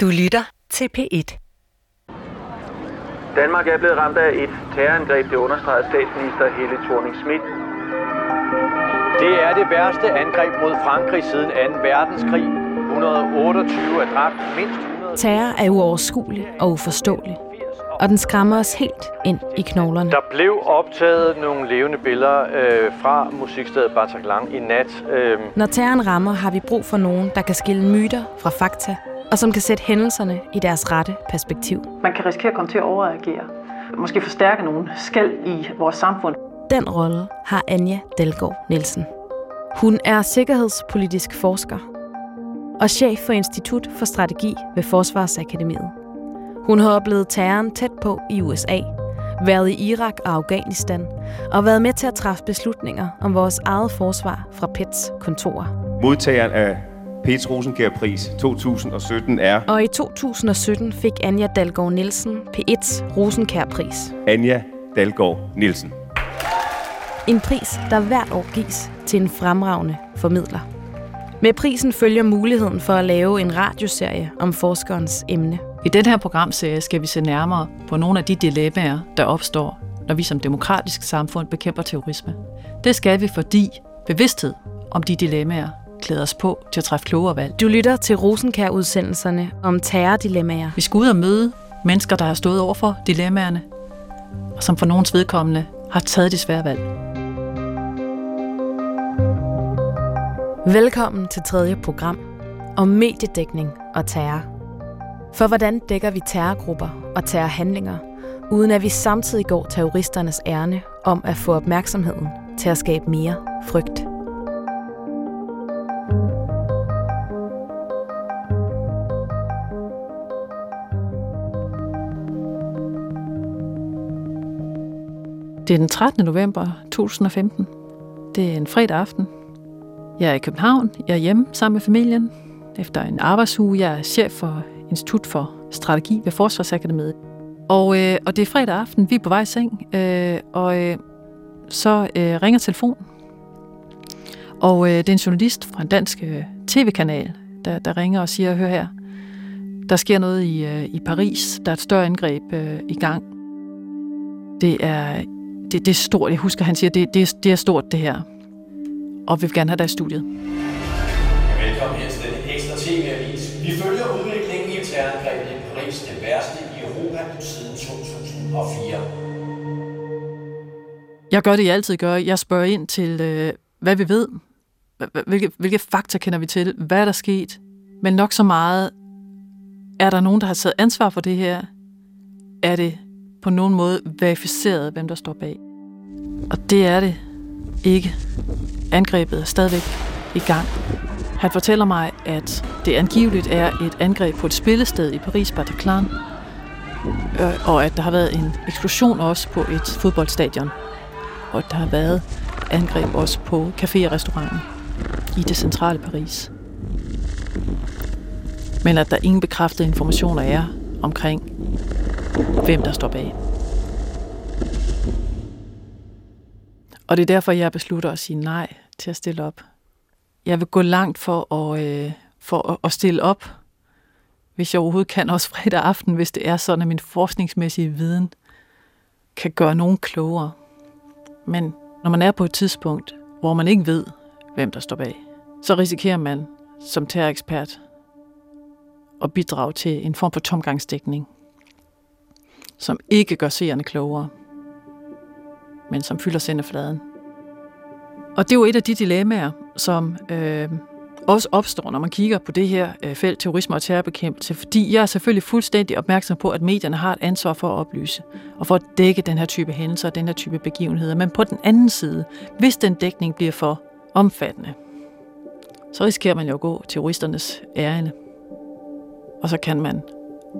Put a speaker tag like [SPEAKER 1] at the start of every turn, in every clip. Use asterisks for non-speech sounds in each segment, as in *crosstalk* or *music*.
[SPEAKER 1] Du lytter til P1.
[SPEAKER 2] Danmark er blevet ramt af et terrorangreb, det understreger statsminister Helle thorning Schmidt.
[SPEAKER 3] Det er det værste angreb mod Frankrig siden 2. verdenskrig. 128 er dræbt, mindst 100...
[SPEAKER 4] Terror er uoverskuelig og uforståelig, og den skræmmer os helt ind i knoglerne.
[SPEAKER 3] Der blev optaget nogle levende billeder øh, fra musikstedet Bataclan i nat. Øh,
[SPEAKER 4] Når terroren rammer, har vi brug for nogen, der kan skille myter fra fakta, og som kan sætte hændelserne i deres rette perspektiv.
[SPEAKER 5] Man kan risikere at komme til at overreagere. Måske forstærke nogle skæld i vores samfund.
[SPEAKER 4] Den rolle har Anja Dalgaard Nielsen. Hun er sikkerhedspolitisk forsker og chef for Institut for Strategi ved Forsvarsakademiet. Hun har oplevet terroren tæt på i USA, været i Irak og Afghanistan og været med til at træffe beslutninger om vores eget forsvar fra PETs kontorer.
[SPEAKER 6] Modtageren af Pets Rosenkjær-pris 2017 er
[SPEAKER 4] Og i 2017 fik Anja Dalgaard Nielsen P1's Rosenkjær-pris.
[SPEAKER 6] Anja Dalgaard Nielsen.
[SPEAKER 4] En pris, der hvert år gives til en fremragende formidler. Med prisen følger muligheden for at lave en radioserie om forskerens emne.
[SPEAKER 7] I den her programserie skal vi se nærmere på nogle af de dilemmaer, der opstår, når vi som demokratisk samfund bekæmper terrorisme. Det skal vi, fordi bevidsthed om de dilemmaer klæder os på til at træffe klogere valg.
[SPEAKER 4] Du lytter til Rosenkær-udsendelserne om terrordilemmaer.
[SPEAKER 7] Vi skal ud og møde mennesker, der har stået over for dilemmaerne, og som for nogens vedkommende har taget de svære valg.
[SPEAKER 4] Velkommen til tredje program om mediedækning og terror. For hvordan dækker vi terrorgrupper og terrorhandlinger, uden at vi samtidig går terroristernes ærne om at få opmærksomheden til at skabe mere frygt?
[SPEAKER 7] Det er den 13. november 2015. Det er en fredag aften. Jeg er i København. Jeg er hjemme sammen med familien. Efter en arbejdsuge. Jeg er chef for Institut for Strategi ved Forsvarsakademiet. Og, øh, og det er fredag aften. Vi er på vej i seng. Øh, og øh, så øh, ringer telefonen. Og øh, det er en journalist fra en dansk øh, tv-kanal, der, der ringer og siger, hør her, der sker noget i, øh, i Paris. Der er et større angreb øh, i gang. Det er, det, det er stort. Jeg husker, han siger, det, det, er, det er stort, det her. Og vi vil gerne have dig i studiet.
[SPEAKER 8] Velkommen her til denne ekstra TV-avis. Vi følger udviklingen i terrorangrebet i Paris, det værste i Europa siden 2004.
[SPEAKER 7] Jeg gør det, jeg altid gør. Jeg spørger ind til, øh, hvad vi ved. Hvilke, hvilke fakta kender vi til? Hvad er der sket? Men nok så meget, er der nogen, der har taget ansvar for det her? Er det på nogen måde verificeret, hvem der står bag? Og det er det ikke. Angrebet er stadigvæk i gang. Han fortæller mig, at det angiveligt er et angreb på et spillested i Paris Bataclan, øh, og at der har været en eksplosion også på et fodboldstadion, og at der har været angreb også på café og restauranter i det centrale Paris. Men at der ingen bekræftede informationer er omkring, hvem der står bag. Og det er derfor, jeg beslutter at sige nej til at stille op. Jeg vil gå langt for at, øh, for at, stille op, hvis jeg overhovedet kan, også fredag aften, hvis det er sådan, at min forskningsmæssige viden kan gøre nogen klogere. Men når man er på et tidspunkt, hvor man ikke ved, hvem der står bag, så risikerer man som terrorekspert at bidrage til en form for tomgangsdækning, som ikke gør seerne klogere, men som fylder sendefladen. Og det er jo et af de dilemmaer, som øh, også opstår, når man kigger på det her øh, felt terrorisme og terrorbekæmpelse, fordi jeg er selvfølgelig fuldstændig opmærksom på, at medierne har et ansvar for at oplyse, og for at dække den her type hændelser og den her type begivenheder. Men på den anden side, hvis den dækning bliver for omfattende, så risikerer man jo at gå terroristernes ærende. Og så kan man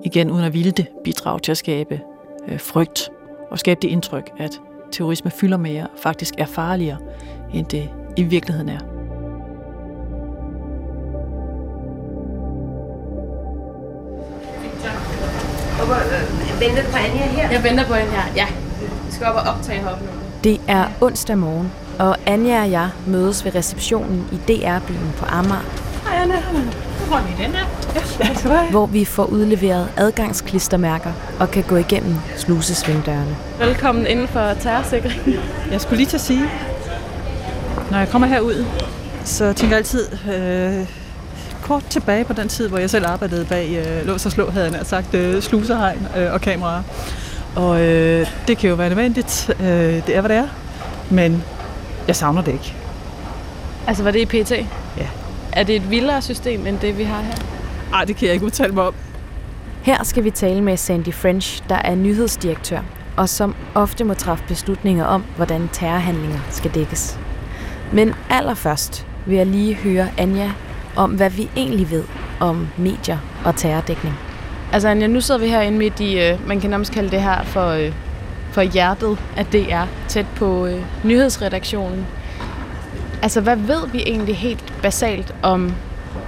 [SPEAKER 7] igen uden at ville det bidrage til at skabe øh, frygt og skabe det indtryk, at terrorisme fylder mere og faktisk er farligere, end det i virkeligheden er.
[SPEAKER 9] Venter på Anja her?
[SPEAKER 10] Jeg venter på hende her. Ja. Vi skal op og optage heroppe nu.
[SPEAKER 4] Det er onsdag morgen, og Anja og jeg mødes ved receptionen i DR-byen på Amager.
[SPEAKER 10] Hej Anna. Får vi den her. Ja.
[SPEAKER 4] Hvor vi får udleveret adgangsklistermærker og kan gå igennem slusesvingdørene.
[SPEAKER 10] Velkommen inden for terrorsikring. *laughs*
[SPEAKER 7] Jeg skulle lige til at sige, når jeg kommer herud, så tænker jeg altid øh, kort tilbage på den tid, hvor jeg selv arbejdede bag øh, lås og slå, havde jeg sagt, øh, slusehegn øh, og kameraer. Og øh, det kan jo være nødvendigt. Øh, det er, hvad det er. Men jeg savner det ikke.
[SPEAKER 10] Altså, var det i PT?
[SPEAKER 7] Ja.
[SPEAKER 10] Er det et vildere system, end det, vi har her?
[SPEAKER 7] Nej, det kan jeg ikke udtale mig om.
[SPEAKER 4] Her skal vi tale med Sandy French, der er nyhedsdirektør, og som ofte må træffe beslutninger om, hvordan terrorhandlinger skal dækkes. Men allerførst vil jeg lige høre Anja om, hvad vi egentlig ved om medier og terrordækning.
[SPEAKER 10] Altså Anja, nu sidder vi herinde midt i, øh, man kan nærmest kalde det her for, øh, for hjertet af DR, tæt på øh, nyhedsredaktionen. Altså, hvad ved vi egentlig helt basalt om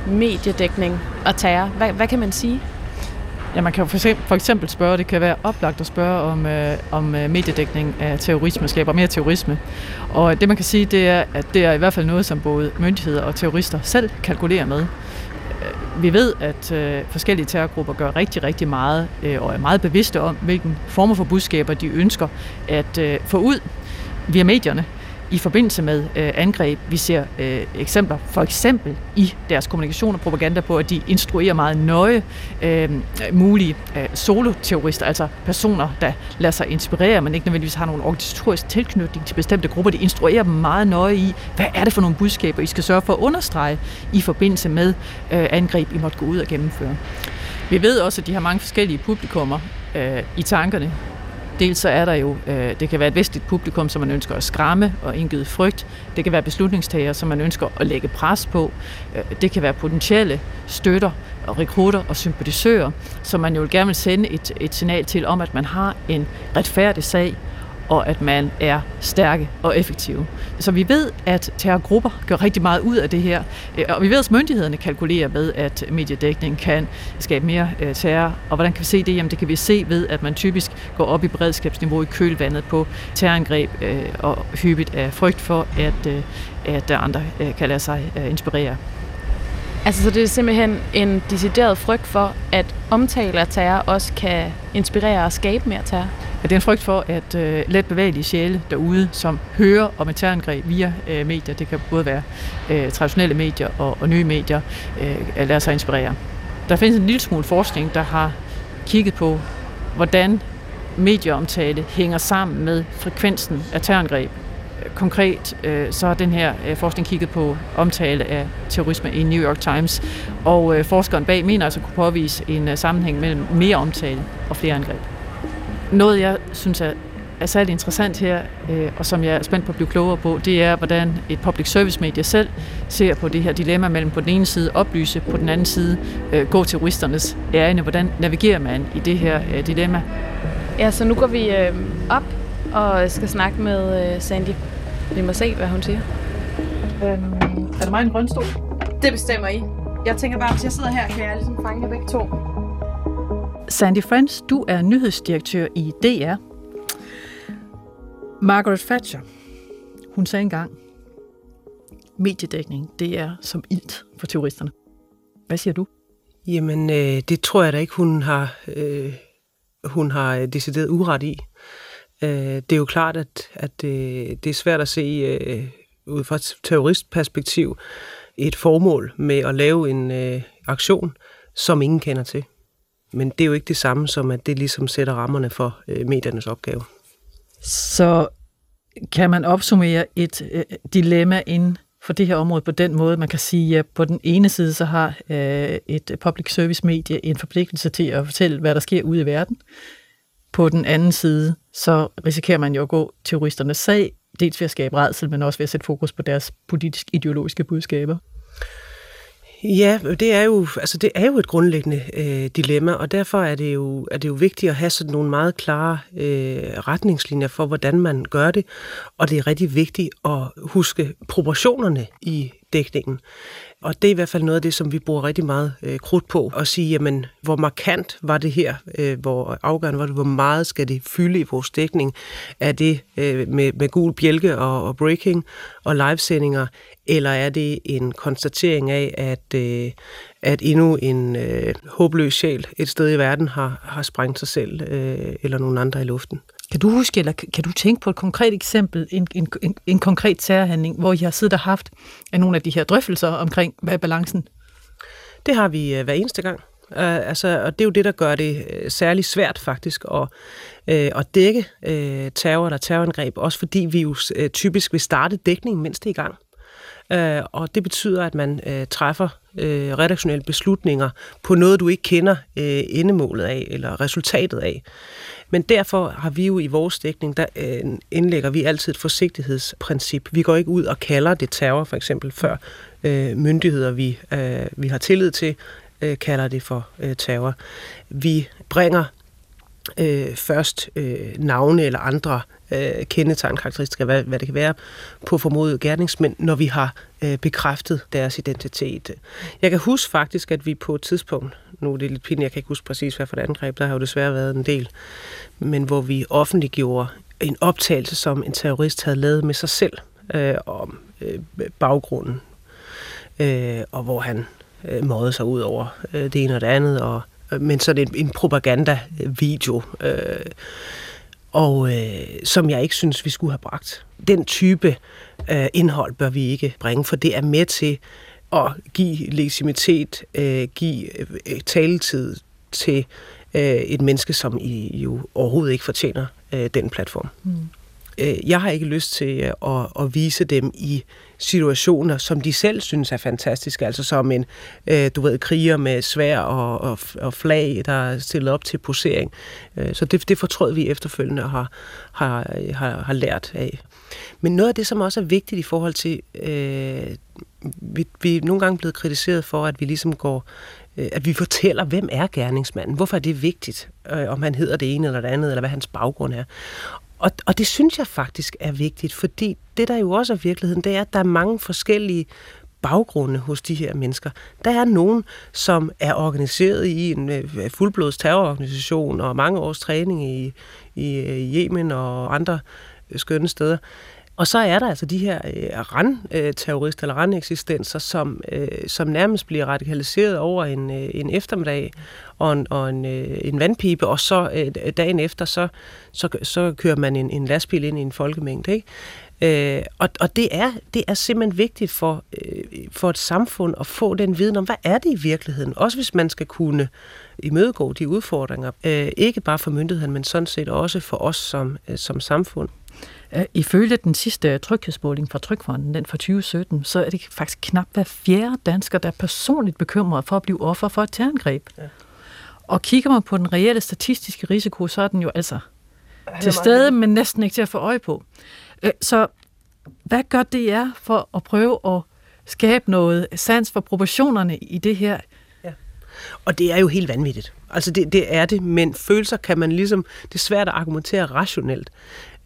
[SPEAKER 10] mediedækning og terror? Hvad, hvad kan man sige?
[SPEAKER 7] Ja, man kan for eksempel, for eksempel spørge, det kan være oplagt at spørge om, øh, om øh, mediedækning af terrorisme, skaber mere terrorisme. Og det man kan sige, det er, at det er i hvert fald noget, som både myndigheder og terrorister selv kalkulerer med. Øh, vi ved, at øh, forskellige terrorgrupper gør rigtig, rigtig meget øh, og er meget bevidste om, hvilken former for budskaber de ønsker at øh, få ud via medierne i forbindelse med øh, angreb. Vi ser øh, eksempler, for eksempel i deres kommunikation og propaganda på, at de instruerer meget nøje øh, mulige øh, soloterrorister, altså personer, der lader sig inspirere, men ikke nødvendigvis har nogen organisatorisk tilknytning til bestemte grupper. De instruerer dem meget nøje i, hvad er det for nogle budskaber, I skal sørge for at understrege i forbindelse med øh, angreb, I måtte gå ud og gennemføre. Vi ved også, at de har mange forskellige publikummer øh, i tankerne. Dels så er der jo, øh, det kan være et vestligt publikum, som man ønsker at skræmme og indgive frygt. Det kan være beslutningstagere, som man ønsker at lægge pres på. Øh, det kan være potentielle støtter og rekrutter og sympatisører, som man jo gerne vil sende et, et signal til om, at man har en retfærdig sag, og at man er stærke og effektive. Så vi ved, at terrorgrupper gør rigtig meget ud af det her, øh, og vi ved, at myndighederne kalkulerer med, at mediedækning kan skabe mere øh, terror. Og hvordan kan vi se det? Jamen det kan vi se ved, at man typisk går op i beredskabsniveau i kølvandet på terrorangreb øh, og hyppigt af frygt for, at, at andre kan lade sig inspirere.
[SPEAKER 10] Altså, så det er simpelthen en decideret frygt for, at omtale af terror også kan inspirere og skabe mere terror?
[SPEAKER 7] Ja, det er en frygt for, at øh, let bevægelige sjæle derude, som hører om et terrorangreb via øh, medier, det kan både være øh, traditionelle medier og, og nye medier, øh, lader sig inspirere. Der findes en lille smule forskning, der har kigget på, hvordan medieomtale hænger sammen med frekvensen af terrorangreb. Konkret øh, så har den her øh, forskning kigget på omtale af terrorisme i New York Times, og øh, forskeren bag mener altså kunne påvise en øh, sammenhæng mellem mere omtale og flere angreb. Noget, jeg synes er, er særlig interessant her, øh, og som jeg er spændt på at blive klogere på, det er, hvordan et public service medie selv ser på det her dilemma mellem på den ene side oplyse, på den anden side øh, gå terroristernes ærende. Hvordan navigerer man i det her øh, dilemma?
[SPEAKER 10] Ja, så nu går vi øh, op og skal snakke med øh, Sandy. Vi må se, hvad hun siger.
[SPEAKER 7] Øhm, er det mig en grøn stol?
[SPEAKER 10] Det bestemmer I. Jeg tænker bare, hvis jeg sidder her, kan jeg ligesom fange jer begge to.
[SPEAKER 7] Sandy Friends, du er nyhedsdirektør i DR. Margaret Thatcher, hun sagde engang, mediedækning, det er som ilt for terroristerne. Hvad siger du?
[SPEAKER 11] Jamen, øh, det tror jeg da ikke, hun har, øh, hun har decideret uret i. Øh, det er jo klart, at, at øh, det er svært at se øh, ud fra et terroristperspektiv et formål med at lave en øh, aktion, som ingen kender til. Men det er jo ikke det samme som, at det ligesom sætter rammerne for øh, mediernes opgave.
[SPEAKER 7] Så kan man opsummere et øh, dilemma inden for det her område på den måde, man kan sige, at på den ene side så har øh, et public service medie en forpligtelse til at fortælle, hvad der sker ude i verden. På den anden side, så risikerer man jo at gå terroristernes sag, dels ved at skabe redsel, men også ved at sætte fokus på deres politisk-ideologiske budskaber.
[SPEAKER 11] Ja, det er jo, altså det er jo et grundlæggende øh, dilemma, og derfor er det, jo, er det jo vigtigt at have sådan nogle meget klare øh, retningslinjer for, hvordan man gør det, og det er rigtig vigtigt at huske proportionerne i dækningen. Og det er i hvert fald noget af det, som vi bruger rigtig meget øh, krudt på. At sige, jamen, hvor markant var det her? Øh, hvor afgørende var det? Hvor meget skal det fylde i vores dækning? Er det øh, med, med gul bjælke og, og breaking og livesendinger? Eller er det en konstatering af, at, øh, at endnu en øh, håbløs sjæl et sted i verden har, har sprængt sig selv øh, eller nogen andre i luften?
[SPEAKER 7] Kan du huske, eller kan du tænke på et konkret eksempel, en, en, en, en konkret særhandling, hvor I har siddet og haft øh, nogle af de her drøftelser omkring, hvad er balancen?
[SPEAKER 11] Det har vi uh, hver eneste gang. Uh, altså, og det er jo det, der gør det uh, særlig svært faktisk at, uh, at dække uh, terror eller terrorangreb, også fordi vi jo uh, typisk vil starte dækningen, mens det er i gang. Øh, og det betyder, at man øh, træffer øh, redaktionelle beslutninger på noget, du ikke kender øh, endemålet af, eller resultatet af. Men derfor har vi jo i vores dækning, der øh, indlægger vi altid et forsigtighedsprincip. Vi går ikke ud og kalder det terror, for eksempel, før øh, myndigheder, vi, øh, vi har tillid til, øh, kalder det for øh, terror. Vi bringer øh, først øh, navne eller andre øh, kendetegn, karakteristikker, hvad, hvad det kan være, på formodet gerningsmænd, når vi har øh, bekræftet deres identitet. Jeg kan huske faktisk, at vi på et tidspunkt, nu er det lidt pinligt, jeg kan ikke huske præcis, hvad for et angreb, der har jo desværre været en del, men hvor vi offentliggjorde en optagelse, som en terrorist havde lavet med sig selv øh, om øh, baggrunden, øh, og hvor han øh, måede sig ud over øh, det ene og det andet, og, øh, men sådan en, en propaganda-video, øh, og øh, som jeg ikke synes, vi skulle have bragt. Den type øh, indhold bør vi ikke bringe, for det er med til at give legitimitet, øh, give øh, taletid til øh, et menneske, som I jo overhovedet ikke fortjener øh, den platform. Mm. Øh, jeg har ikke lyst til øh, at, at vise dem i situationer, som de selv synes er fantastiske, altså som en, øh, du ved, kriger med svær og, og, og flag, der er stillet op til posering. Øh, så det, det fortrød vi efterfølgende har, har, har, har lært af. Men noget af det, som også er vigtigt i forhold til, øh, vi, vi er nogle gange blevet kritiseret for, at vi ligesom går øh, at vi fortæller, hvem er gerningsmanden? Hvorfor er det vigtigt? Øh, om han hedder det ene eller det andet, eller hvad hans baggrund er. Og, og det synes jeg faktisk er vigtigt, fordi det der jo også er virkeligheden, det er, at der er mange forskellige baggrunde hos de her mennesker. Der er nogen, som er organiseret i en øh, fuldblods terrororganisation og mange års træning i, i, i Yemen og andre skønne steder. Og så er der altså de her øh, randterrorister eller randeksistenser, som, øh, som nærmest bliver radikaliseret over en, øh, en eftermiddag og en, og en, øh, en vandpipe, og så øh, dagen efter, så, så, så kører man en, en lastbil ind i en folkemængde. Ikke? Øh, og og det, er, det er simpelthen vigtigt for, øh, for et samfund at få den viden om, hvad er det i virkeligheden? Også hvis man skal kunne imødegå de udfordringer. Øh, ikke bare for myndigheden, men sådan set også for os som, øh, som samfund.
[SPEAKER 7] Øh, ifølge den sidste tryghedsmåling fra Trykfonden, den fra 2017, så er det faktisk knap hver fjerde dansker, der er personligt bekymret for at blive offer for et terrorangreb. Ja. Og kigger man på den reelle statistiske risiko, så er den jo altså til stede, men næsten ikke til at få øje på. Øh, så hvad gør det er for at prøve at skabe noget sans for proportionerne i det her? Ja.
[SPEAKER 11] Og det er jo helt vanvittigt. Altså det, det er det, men følelser kan man ligesom, det er svært at argumentere rationelt.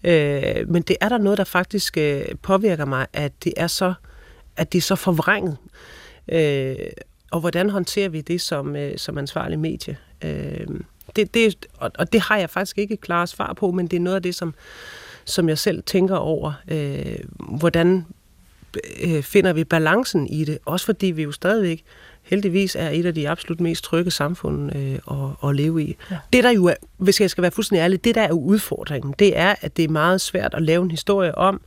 [SPEAKER 11] Øh, men det er der noget, der faktisk øh, påvirker mig, at det er så, at det er så forvrænget. Øh, og hvordan håndterer vi det som, øh, som ansvarlig medie? Øh, det, det, og, og det har jeg faktisk ikke et klart svar på, men det er noget af det, som, som jeg selv tænker over. Øh, hvordan øh, finder vi balancen i det? Også fordi vi jo stadigvæk heldigvis er et af de absolut mest trygge samfund øh, at, at leve i. Ja. Det der jo er, hvis jeg skal være fuldstændig ærlig, det der er udfordringen, det er, at det er meget svært at lave en historie om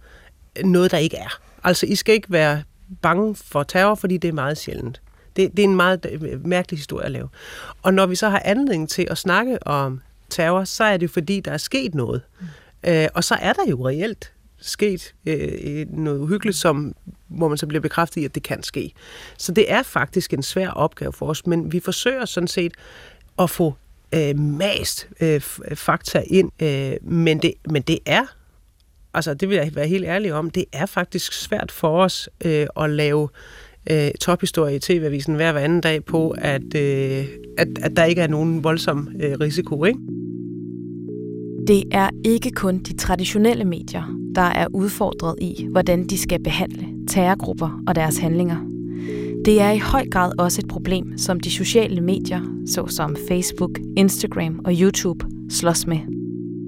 [SPEAKER 11] noget, der ikke er. Altså, I skal ikke være bange for terror, fordi det er meget sjældent. Det, det er en meget øh, mærkelig historie at lave. Og når vi så har anledning til at snakke om terror, så er det fordi, der er sket noget. Mm. Øh, og så er der jo reelt sket øh, øh, noget uhyggeligt, som, hvor man så bliver bekræftet i, at det kan ske. Så det er faktisk en svær opgave for os, men vi forsøger sådan set at få øh, mast øh, fakta ind, øh, men, det, men det er, altså det vil jeg være helt ærlig om, det er faktisk svært for os øh, at lave øh, tophistorie i TV-avisen hver, hver anden dag på, at, øh, at, at der ikke er nogen voldsom øh, risiko, ikke?
[SPEAKER 4] Det er ikke kun de traditionelle medier, der er udfordret i, hvordan de skal behandle terrorgrupper og deres handlinger. Det er i høj grad også et problem, som de sociale medier, såsom Facebook, Instagram og YouTube, slås med.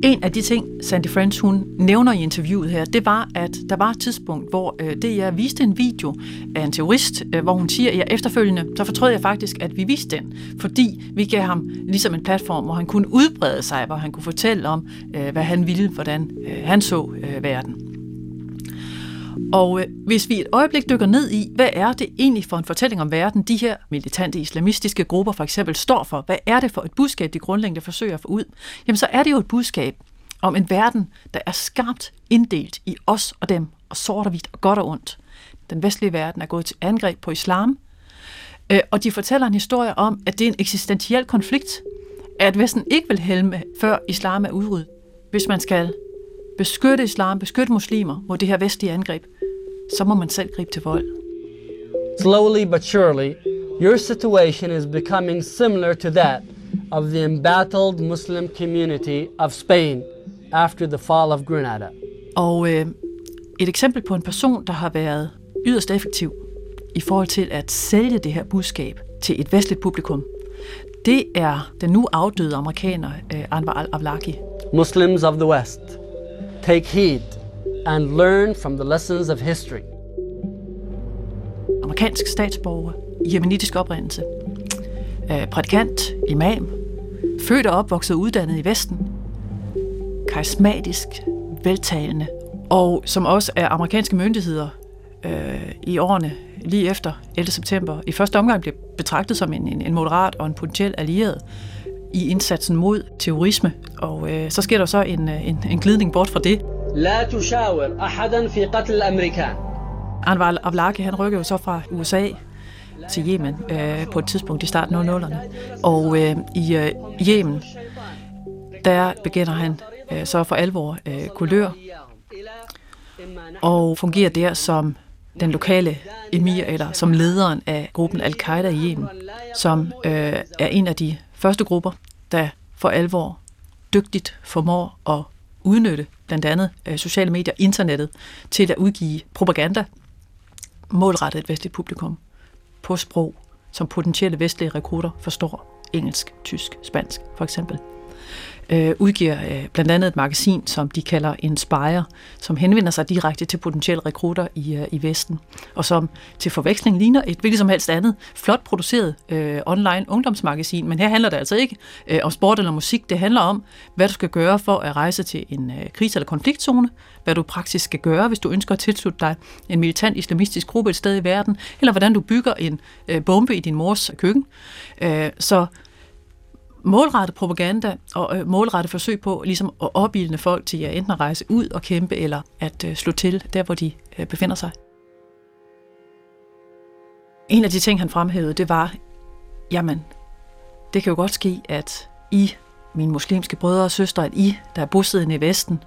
[SPEAKER 7] En af de ting, Sandy French hun nævner i interviewet her, det var, at der var et tidspunkt, hvor øh, det jeg viste en video af en terrorist, øh, hvor hun siger, at jeg efterfølgende, så fortrød jeg faktisk, at vi viste den, fordi vi gav ham ligesom en platform, hvor han kunne udbrede sig, hvor han kunne fortælle om, øh, hvad han ville, hvordan øh, han så øh, verden. Og øh, hvis vi et øjeblik dykker ned i, hvad er det egentlig for en fortælling om verden, de her militante islamistiske grupper for eksempel står for, hvad er det for et budskab, de grundlæggende forsøger at få ud, jamen så er det jo et budskab om en verden, der er skarpt inddelt i os og dem, og sort og hvidt og godt og ondt. Den vestlige verden er gået til angreb på islam, øh, og de fortæller en historie om, at det er en eksistentiel konflikt, at Vesten ikke vil helme, før islam er udryddet. Hvis man skal beskytte islam, beskytte muslimer mod det her vestlige angreb, så må man selv gribe til vold.
[SPEAKER 12] Slowly but surely, your situation is becoming similar to that of the embattled Muslim community of Spain after the fall of Granada.
[SPEAKER 7] Og øh, et eksempel på en person, der har været yderst effektiv i forhold til at sælge det her budskab til et vestligt publikum, det er den nu afdøde amerikaner øh, Anwar al-Awlaki.
[SPEAKER 12] Muslims of the West, take heed and learn from the lessons of history.
[SPEAKER 7] Amerikansk statsborger, jemenitisk oprindelse, øh, prædikant, imam, født og opvokset og uddannet i Vesten, karismatisk, veltalende, og som også er amerikanske myndigheder øh, i årene lige efter 11. september i første omgang blev betragtet som en, en, en moderat og en potentiel allieret i indsatsen mod terrorisme. Og øh, så sker der så en, en, en glidning bort fra det.
[SPEAKER 12] لا تشاور أحدا في قتل الأمريكان.
[SPEAKER 7] Anwar Avlaki, han rykker jo så fra USA til Yemen øh, på et tidspunkt i starten af 00'erne. Og øh, i øh, Yemen, der begynder han øh, så for alvor øh, kulør og fungerer der som den lokale emir, eller som lederen af gruppen Al-Qaida i Yemen, som øh, er en af de første grupper, der for alvor dygtigt formår at udnytte blandt andet øh, sociale medier, internettet, til at udgive propaganda målrettet et vestligt publikum på sprog, som potentielle vestlige rekrutter forstår engelsk, tysk, spansk for eksempel øh, udgiver øh, blandt andet et magasin, som de kalder Inspire, som henvender sig direkte til potentielle rekrutter i, øh, i Vesten, og som til forveksling ligner et hvilket som helst andet flot produceret øh, online ungdomsmagasin, men her handler det altså ikke øh, om sport eller musik, det handler om, hvad du skal gøre for at rejse til en øh, kris- eller konfliktzone, hvad du praktisk skal gøre, hvis du ønsker at tilslutte dig en militant islamistisk gruppe et sted i verden, eller hvordan du bygger en øh, bombe i din mors køkken. Øh, så målrettet propaganda og øh, målrettet forsøg på ligesom at opildne folk til at enten at rejse ud og kæmpe, eller at øh, slå til der, hvor de øh, befinder sig. En af de ting, han fremhævede, det var, jamen, det kan jo godt ske, at I, mine muslimske brødre og søstre, at I, der er bosiddende i Vesten,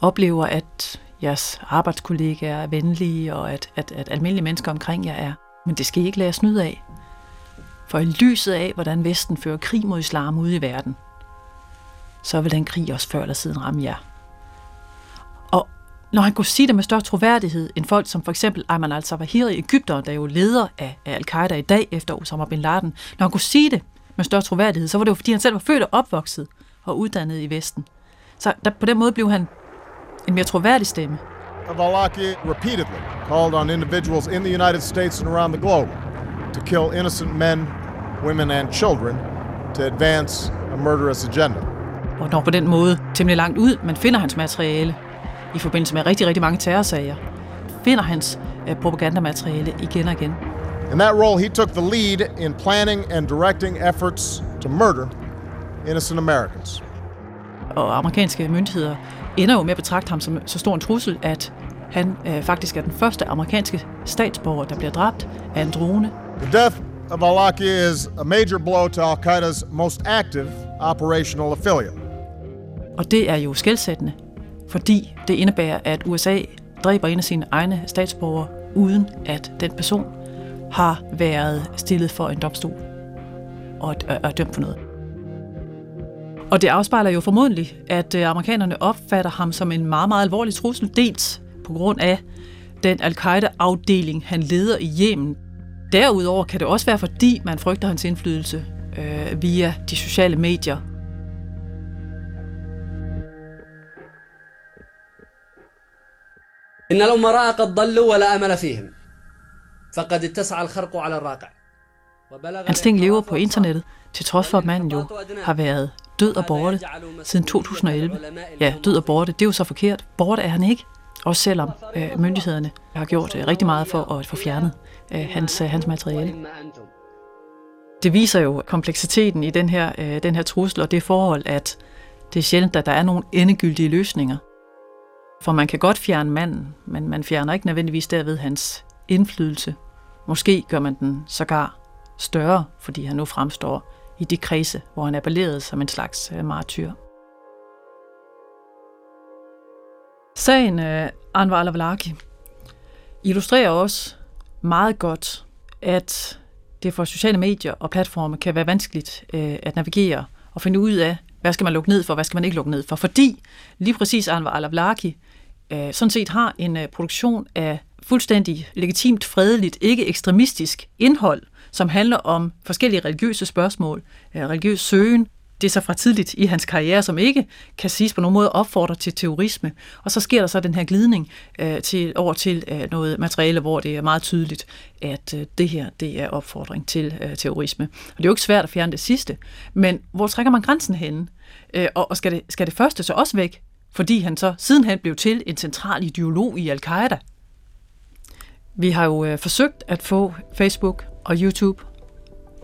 [SPEAKER 7] oplever, at jeres arbejdskollegaer er venlige, og at, at, at almindelige mennesker omkring jer er. Men det skal I ikke lade jer snyde af. For i lyset af, hvordan Vesten fører krig mod islam ude i verden, så vil den krig også før eller siden ramme jer. Og når han kunne sige det med større troværdighed end folk som for eksempel Ayman al-Zawahiri i Ægypten, der er jo leder af, al-Qaida i dag efter Osama bin Laden, når han kunne sige det med større troværdighed, så var det jo fordi han selv var født og opvokset og uddannet i Vesten. Så der, på den måde blev han en mere troværdig stemme.
[SPEAKER 13] Avalaki repeatedly called on individuals in the United States and around the globe to kill innocent men, women and children to advance a murderous agenda.
[SPEAKER 7] Og når på den måde temmelig langt ud, man finder hans materiale i forbindelse med rigtig, rigtig mange terrorsager, finder hans uh, propagandamateriale igen og igen.
[SPEAKER 13] In that role, he took the lead in planning and directing efforts to murder innocent Americans.
[SPEAKER 7] Og amerikanske myndigheder ender jo med at betragte ham som så stor en trussel, at han øh, faktisk er den første amerikanske statsborger, der bliver dræbt af en drone
[SPEAKER 13] The death of Alaki is a major blow to Al Qaeda's most active operational affiliate.
[SPEAKER 7] Og det er jo skældsættende, fordi det indebærer, at USA dræber en af sine egne statsborgere, uden at den person har været stillet for en domstol og er dømt for noget. Og det afspejler jo formodentlig, at øh, amerikanerne opfatter ham som en meget, meget alvorlig trussel, dels på grund af den al-Qaida-afdeling, han leder i Yemen, derudover kan det også være, fordi man frygter hans indflydelse øh, via de sociale medier.
[SPEAKER 12] إن الأمراء قد ضلوا ولا أمل فيهم فقد اتسع الخرق على الراقع
[SPEAKER 7] Hans ting lever på internettet, til trods for, at manden jo har været død og borte siden 2011. Ja, død og borte, det er jo så forkert. Borte er han ikke, også selvom øh, myndighederne har gjort øh, rigtig meget for at få fjernet øh, hans, øh, hans materiale. Det viser jo kompleksiteten i den her, øh, den her trussel, og det forhold, at det er sjældent, at der er nogle endegyldige løsninger. For man kan godt fjerne manden, men man fjerner ikke nødvendigvis derved hans indflydelse. Måske gør man den sågar større, fordi han nu fremstår i de kredse, hvor han appellerede som en slags øh, martyr. Sagen af Anwar al-Awlaki illustrerer også meget godt, at det for sociale medier og platforme kan være vanskeligt øh, at navigere og finde ud af, hvad skal man lukke ned for, hvad skal man ikke lukke ned for. Fordi lige præcis Anwar al-Awlaki øh, sådan set har en øh, produktion af fuldstændig legitimt, fredeligt, ikke ekstremistisk indhold, som handler om forskellige religiøse spørgsmål, øh, religiøs søgen. Det er så fra tidligt i hans karriere, som ikke kan siges på nogen måde opfordrer til terrorisme. Og så sker der så den her glidning øh, til, over til øh, noget materiale, hvor det er meget tydeligt, at øh, det her det er opfordring til øh, terrorisme. Og det er jo ikke svært at fjerne det sidste, men hvor trækker man grænsen henne? Øh, og og skal, det, skal det første så også væk, fordi han så sidenhen blev til en central ideolog i al-Qaida? Vi har jo øh, forsøgt at få Facebook og YouTube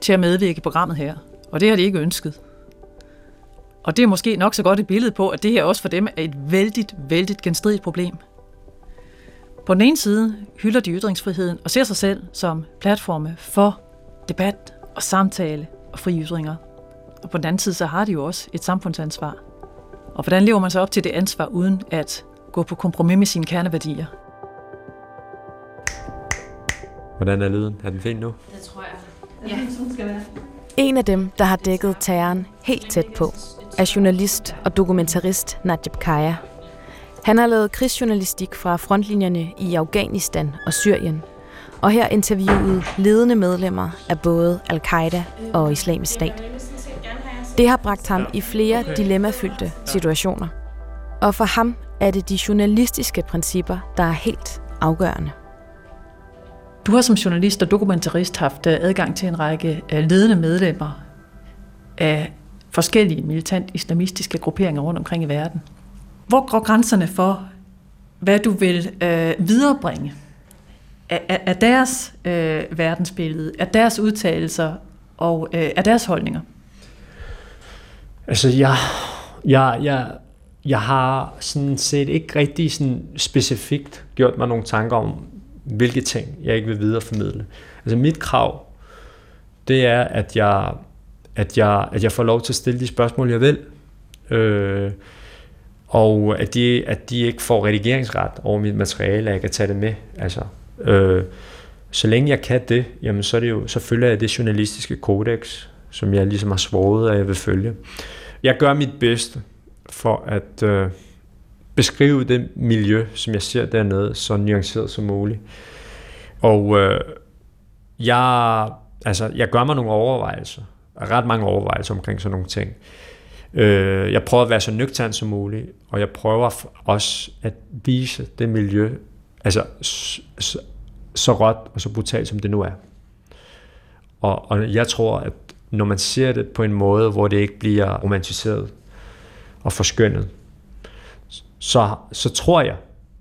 [SPEAKER 7] til at medvirke i programmet her, og det har de ikke ønsket. Og det er måske nok så godt et billede på, at det her også for dem er et vældigt, vældigt genstridigt problem. På den ene side hylder de ytringsfriheden og ser sig selv som platforme for debat og samtale og fri ytringer. Og på den anden side så har de jo også et samfundsansvar. Og hvordan lever man så op til det ansvar uden at gå på kompromis med sine kerneværdier?
[SPEAKER 14] Hvordan er lyden? Er den fin nu?
[SPEAKER 15] Det tror jeg. Ja, sådan skal være.
[SPEAKER 4] En af dem, der har dækket terroren helt tæt på, er journalist og dokumentarist Najib Kaya. Han har lavet krigsjournalistik fra frontlinjerne i Afghanistan og Syrien, og her interviewet ledende medlemmer af både al-Qaida og islamisk stat. Det har bragt ham i flere dilemmafyldte situationer. Og for ham er det de journalistiske principper, der er helt afgørende.
[SPEAKER 7] Du har som journalist og dokumentarist haft øh, adgang til en række øh, ledende medlemmer af forskellige militant islamistiske grupperinger rundt omkring i verden. Hvor går grænserne for, hvad du vil øh, viderebringe af, af, deres øh, verdensbillede, af deres udtalelser og øh, af deres holdninger?
[SPEAKER 14] Altså, jeg, jeg, jeg, jeg har sådan set ikke rigtig sådan specifikt gjort mig nogle tanker om, hvilke ting jeg ikke vil videreformidle. Altså mit krav, det er, at jeg, at jeg, at jeg får lov til at stille de spørgsmål, jeg vil. Øh, og at de, at de ikke får redigeringsret over mit materiale, at jeg kan tage det med. Altså, øh, så længe jeg kan det, jamen så, er det jo, så følger jeg det journalistiske kodex, som jeg ligesom har svoret, at jeg vil følge. Jeg gør mit bedste for at øh, beskrive det miljø, som jeg ser dernede, så nuanceret som muligt. Og øh, jeg, altså, jeg gør mig nogle overvejelser, ret mange overvejelser omkring sådan nogle ting. Øh, jeg prøver at være så nøgtern som muligt, og jeg prøver også at vise det miljø, altså så, så råt og så brutalt som det nu er. Og, og jeg tror, at når man ser det på en måde, hvor det ikke bliver romantiseret og forskønnet, så, så tror jeg,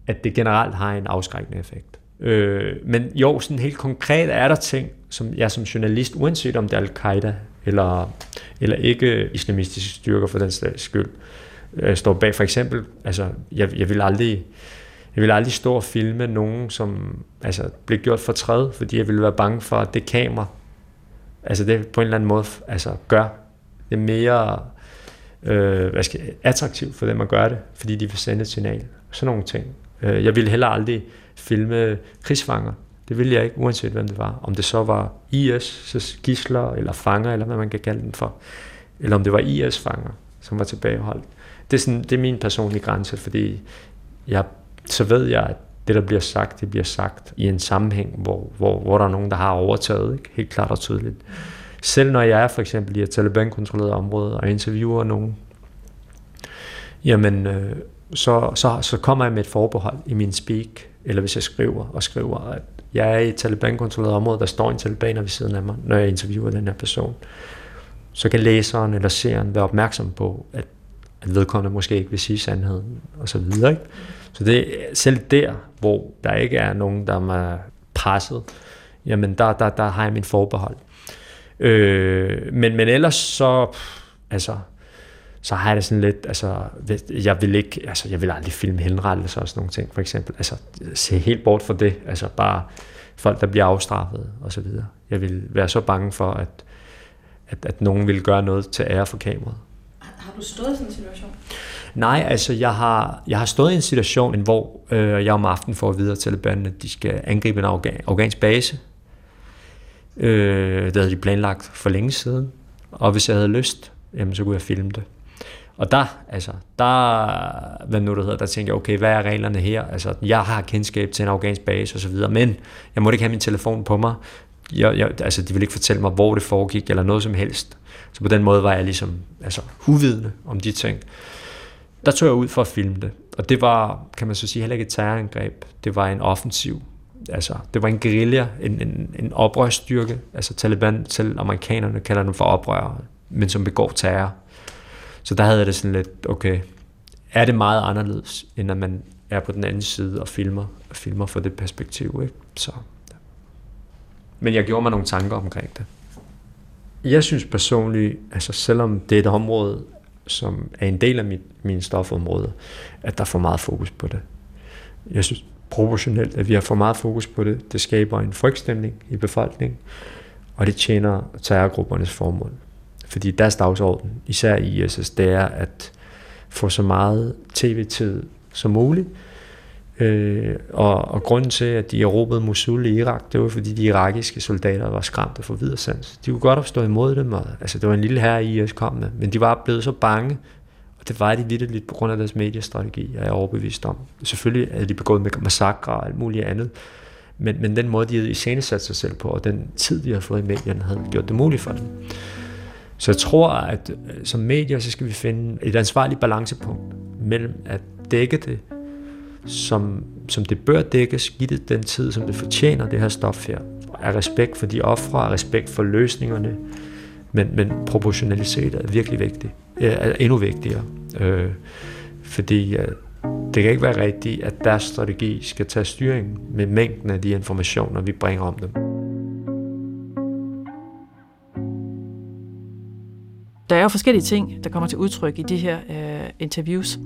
[SPEAKER 14] at det generelt har en afskrækkende effekt. Øh, men jo, sådan helt konkret er der ting, som jeg som journalist, uanset om det er al-Qaida eller, eller ikke islamistiske styrker for den slags skyld, øh, står bag. For eksempel, altså, jeg, jeg vil aldrig jeg vil aldrig stå og filme nogen, som altså, bliver gjort for træd, fordi jeg ville være bange for, at det kamera, altså det på en eller anden måde altså, gør det mere øh, hvad skal, attraktivt for dem at gøre det, fordi de vil sende et signal. Sådan nogle ting. Øh, jeg ville heller aldrig filme krigsfanger. Det ville jeg ikke, uanset hvem det var. Om det så var IS, gisler eller fanger, eller hvad man kan kalde dem for. Eller om det var IS-fanger, som var tilbageholdt. Det er, sådan, det er min personlige grænse, fordi jeg, så ved jeg, at det, der bliver sagt, det bliver sagt i en sammenhæng, hvor, hvor, hvor der er nogen, der har overtaget, ikke? helt klart og tydeligt. Selv når jeg er for eksempel i et Taliban-kontrolleret område og interviewer nogen, jamen, øh, så, så, så kommer jeg med et forbehold i min speak, eller hvis jeg skriver og skriver, at jeg er i et Taliban-kontrolleret område, der står en talibaner ved siden af mig, når jeg interviewer den her person. Så kan læseren eller seeren være opmærksom på, at, at vedkommende måske ikke vil sige sandheden, og så videre. Ikke? Så det er selv der, hvor der ikke er nogen, der er presset, jamen der, der, der har jeg min forbehold. Øh, men, men ellers så, altså, så har jeg det sådan lidt, altså, jeg vil ikke, altså, jeg vil aldrig filme henrettelser og sådan nogle ting, for eksempel. Altså, se helt bort fra det, altså bare folk, der bliver afstraffet og så videre. Jeg vil være så bange for, at, at, at nogen vil gøre noget til ære for kameraet.
[SPEAKER 16] Har du stået i sådan en situation?
[SPEAKER 14] Nej, altså jeg har, jeg har stået i en situation, hvor øh, jeg om aftenen får videre til Taliban, at de skal angribe en afgan, afghansk base. Øh, det havde de planlagt for længe siden. Og hvis jeg havde lyst, jamen, så kunne jeg filme det. Og der, altså, der, hvad nu det hedder, der tænkte jeg, okay, hvad er reglerne her? Altså, jeg har kendskab til en afghansk base og så videre, men jeg måtte ikke have min telefon på mig. Jeg, jeg, altså, de ville ikke fortælle mig, hvor det foregik, eller noget som helst. Så på den måde var jeg ligesom, altså, uvidende om de ting. Der tog jeg ud for at filme det. Og det var, kan man så sige, heller ikke et terrorangreb. Det var en offensiv. Altså, det var en guerilla, en, en, en oprørsstyrke. Altså, Taliban, selv amerikanerne kalder dem for oprørere, men som begår terror. Så der havde jeg det sådan lidt, okay, er det meget anderledes, end at man er på den anden side og filmer, og filmer fra det perspektiv, ikke? Så, ja. Men jeg gjorde mig nogle tanker omkring det. Jeg synes personligt, altså selvom det er et område, som er en del af mit, min stofområde, at der er for meget fokus på det. Jeg synes proportionelt, at vi har for meget fokus på det. Det skaber en frygtstemning i befolkningen, og det tjener terrorgruppernes formål. Fordi deres dagsorden, især i ISS, det er at få så meget tv-tid som muligt. Øh, og, og grunden til, at de erobrede Mosul i Irak, det var fordi de irakiske soldater var skræmt for videresans. De kunne godt have stået imod dem, og, altså det var en lille herre i IS kom med, men de var blevet så bange, og det var de lidt på grund af deres mediestrategi, er jeg overbevist om. Selvfølgelig havde de begået med massakre og alt muligt andet, men, men den måde, de havde iscenesat sig selv på, og den tid, de havde fået i medierne, havde gjort det muligt for dem. Så jeg tror, at øh, som medier, så skal vi finde et ansvarligt balancepunkt mellem at dække det, som, som det bør dækkes, give det den tid, som det fortjener, det her stof her. Af respekt for de ofre, af respekt for løsningerne, men, men proportionalitet er virkelig vigtigt. Øh, er endnu vigtigere. Øh, fordi øh, det kan ikke være rigtigt, at deres strategi skal tage styringen med mængden af de informationer, vi bringer om dem.
[SPEAKER 7] Der er jo forskellige ting, der kommer til udtryk i de her øh, interviews.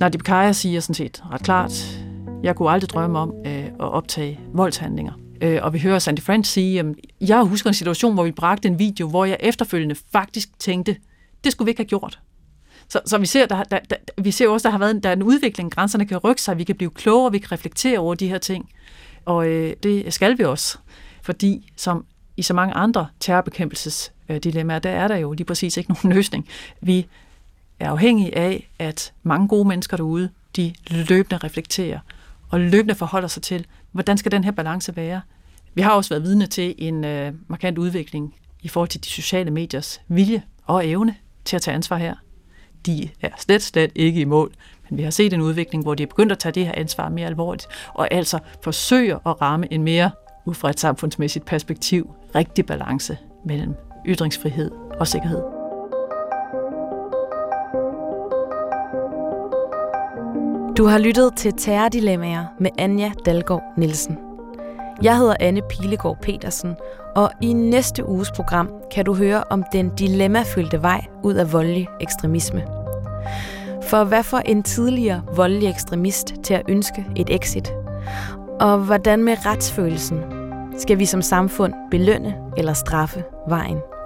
[SPEAKER 7] Nadib Kaya siger sådan set ret klart, jeg kunne aldrig drømme om øh, at optage voldshandlinger. Øh, og vi hører Sandy French sige, at jeg husker en situation, hvor vi bragte en video, hvor jeg efterfølgende faktisk tænkte, det skulle vi ikke have gjort. Så, så vi, ser, der, der, der, vi ser også, der har været en, der er en udvikling, grænserne kan rykke sig, vi kan blive klogere, vi kan reflektere over de her ting. Og øh, det skal vi også, fordi som i så mange andre dilemmaer, der er der jo lige præcis ikke nogen *laughs* løsning. Vi er afhængige af, at mange gode mennesker derude, de løbende reflekterer og løbende forholder sig til, hvordan skal den her balance være. Vi har også været vidne til en øh, markant udvikling i forhold til de sociale mediers vilje og evne til at tage ansvar her. De er slet, slet ikke i mål, men vi har set en udvikling, hvor de er begyndt at tage det her ansvar mere alvorligt, og altså forsøger at ramme en mere ud fra et samfundsmæssigt perspektiv rigtig balance mellem ytringsfrihed og sikkerhed.
[SPEAKER 4] Du har lyttet til Terrordilemmaer med Anja Dalgaard Nielsen. Jeg hedder Anne Pilegaard Petersen, og i næste uges program kan du høre om den dilemmafyldte vej ud af voldelig ekstremisme. For hvad får en tidligere voldelig ekstremist til at ønske et exit? Og hvordan med retsfølelsen? Skal vi som samfund belønne eller straffe vejen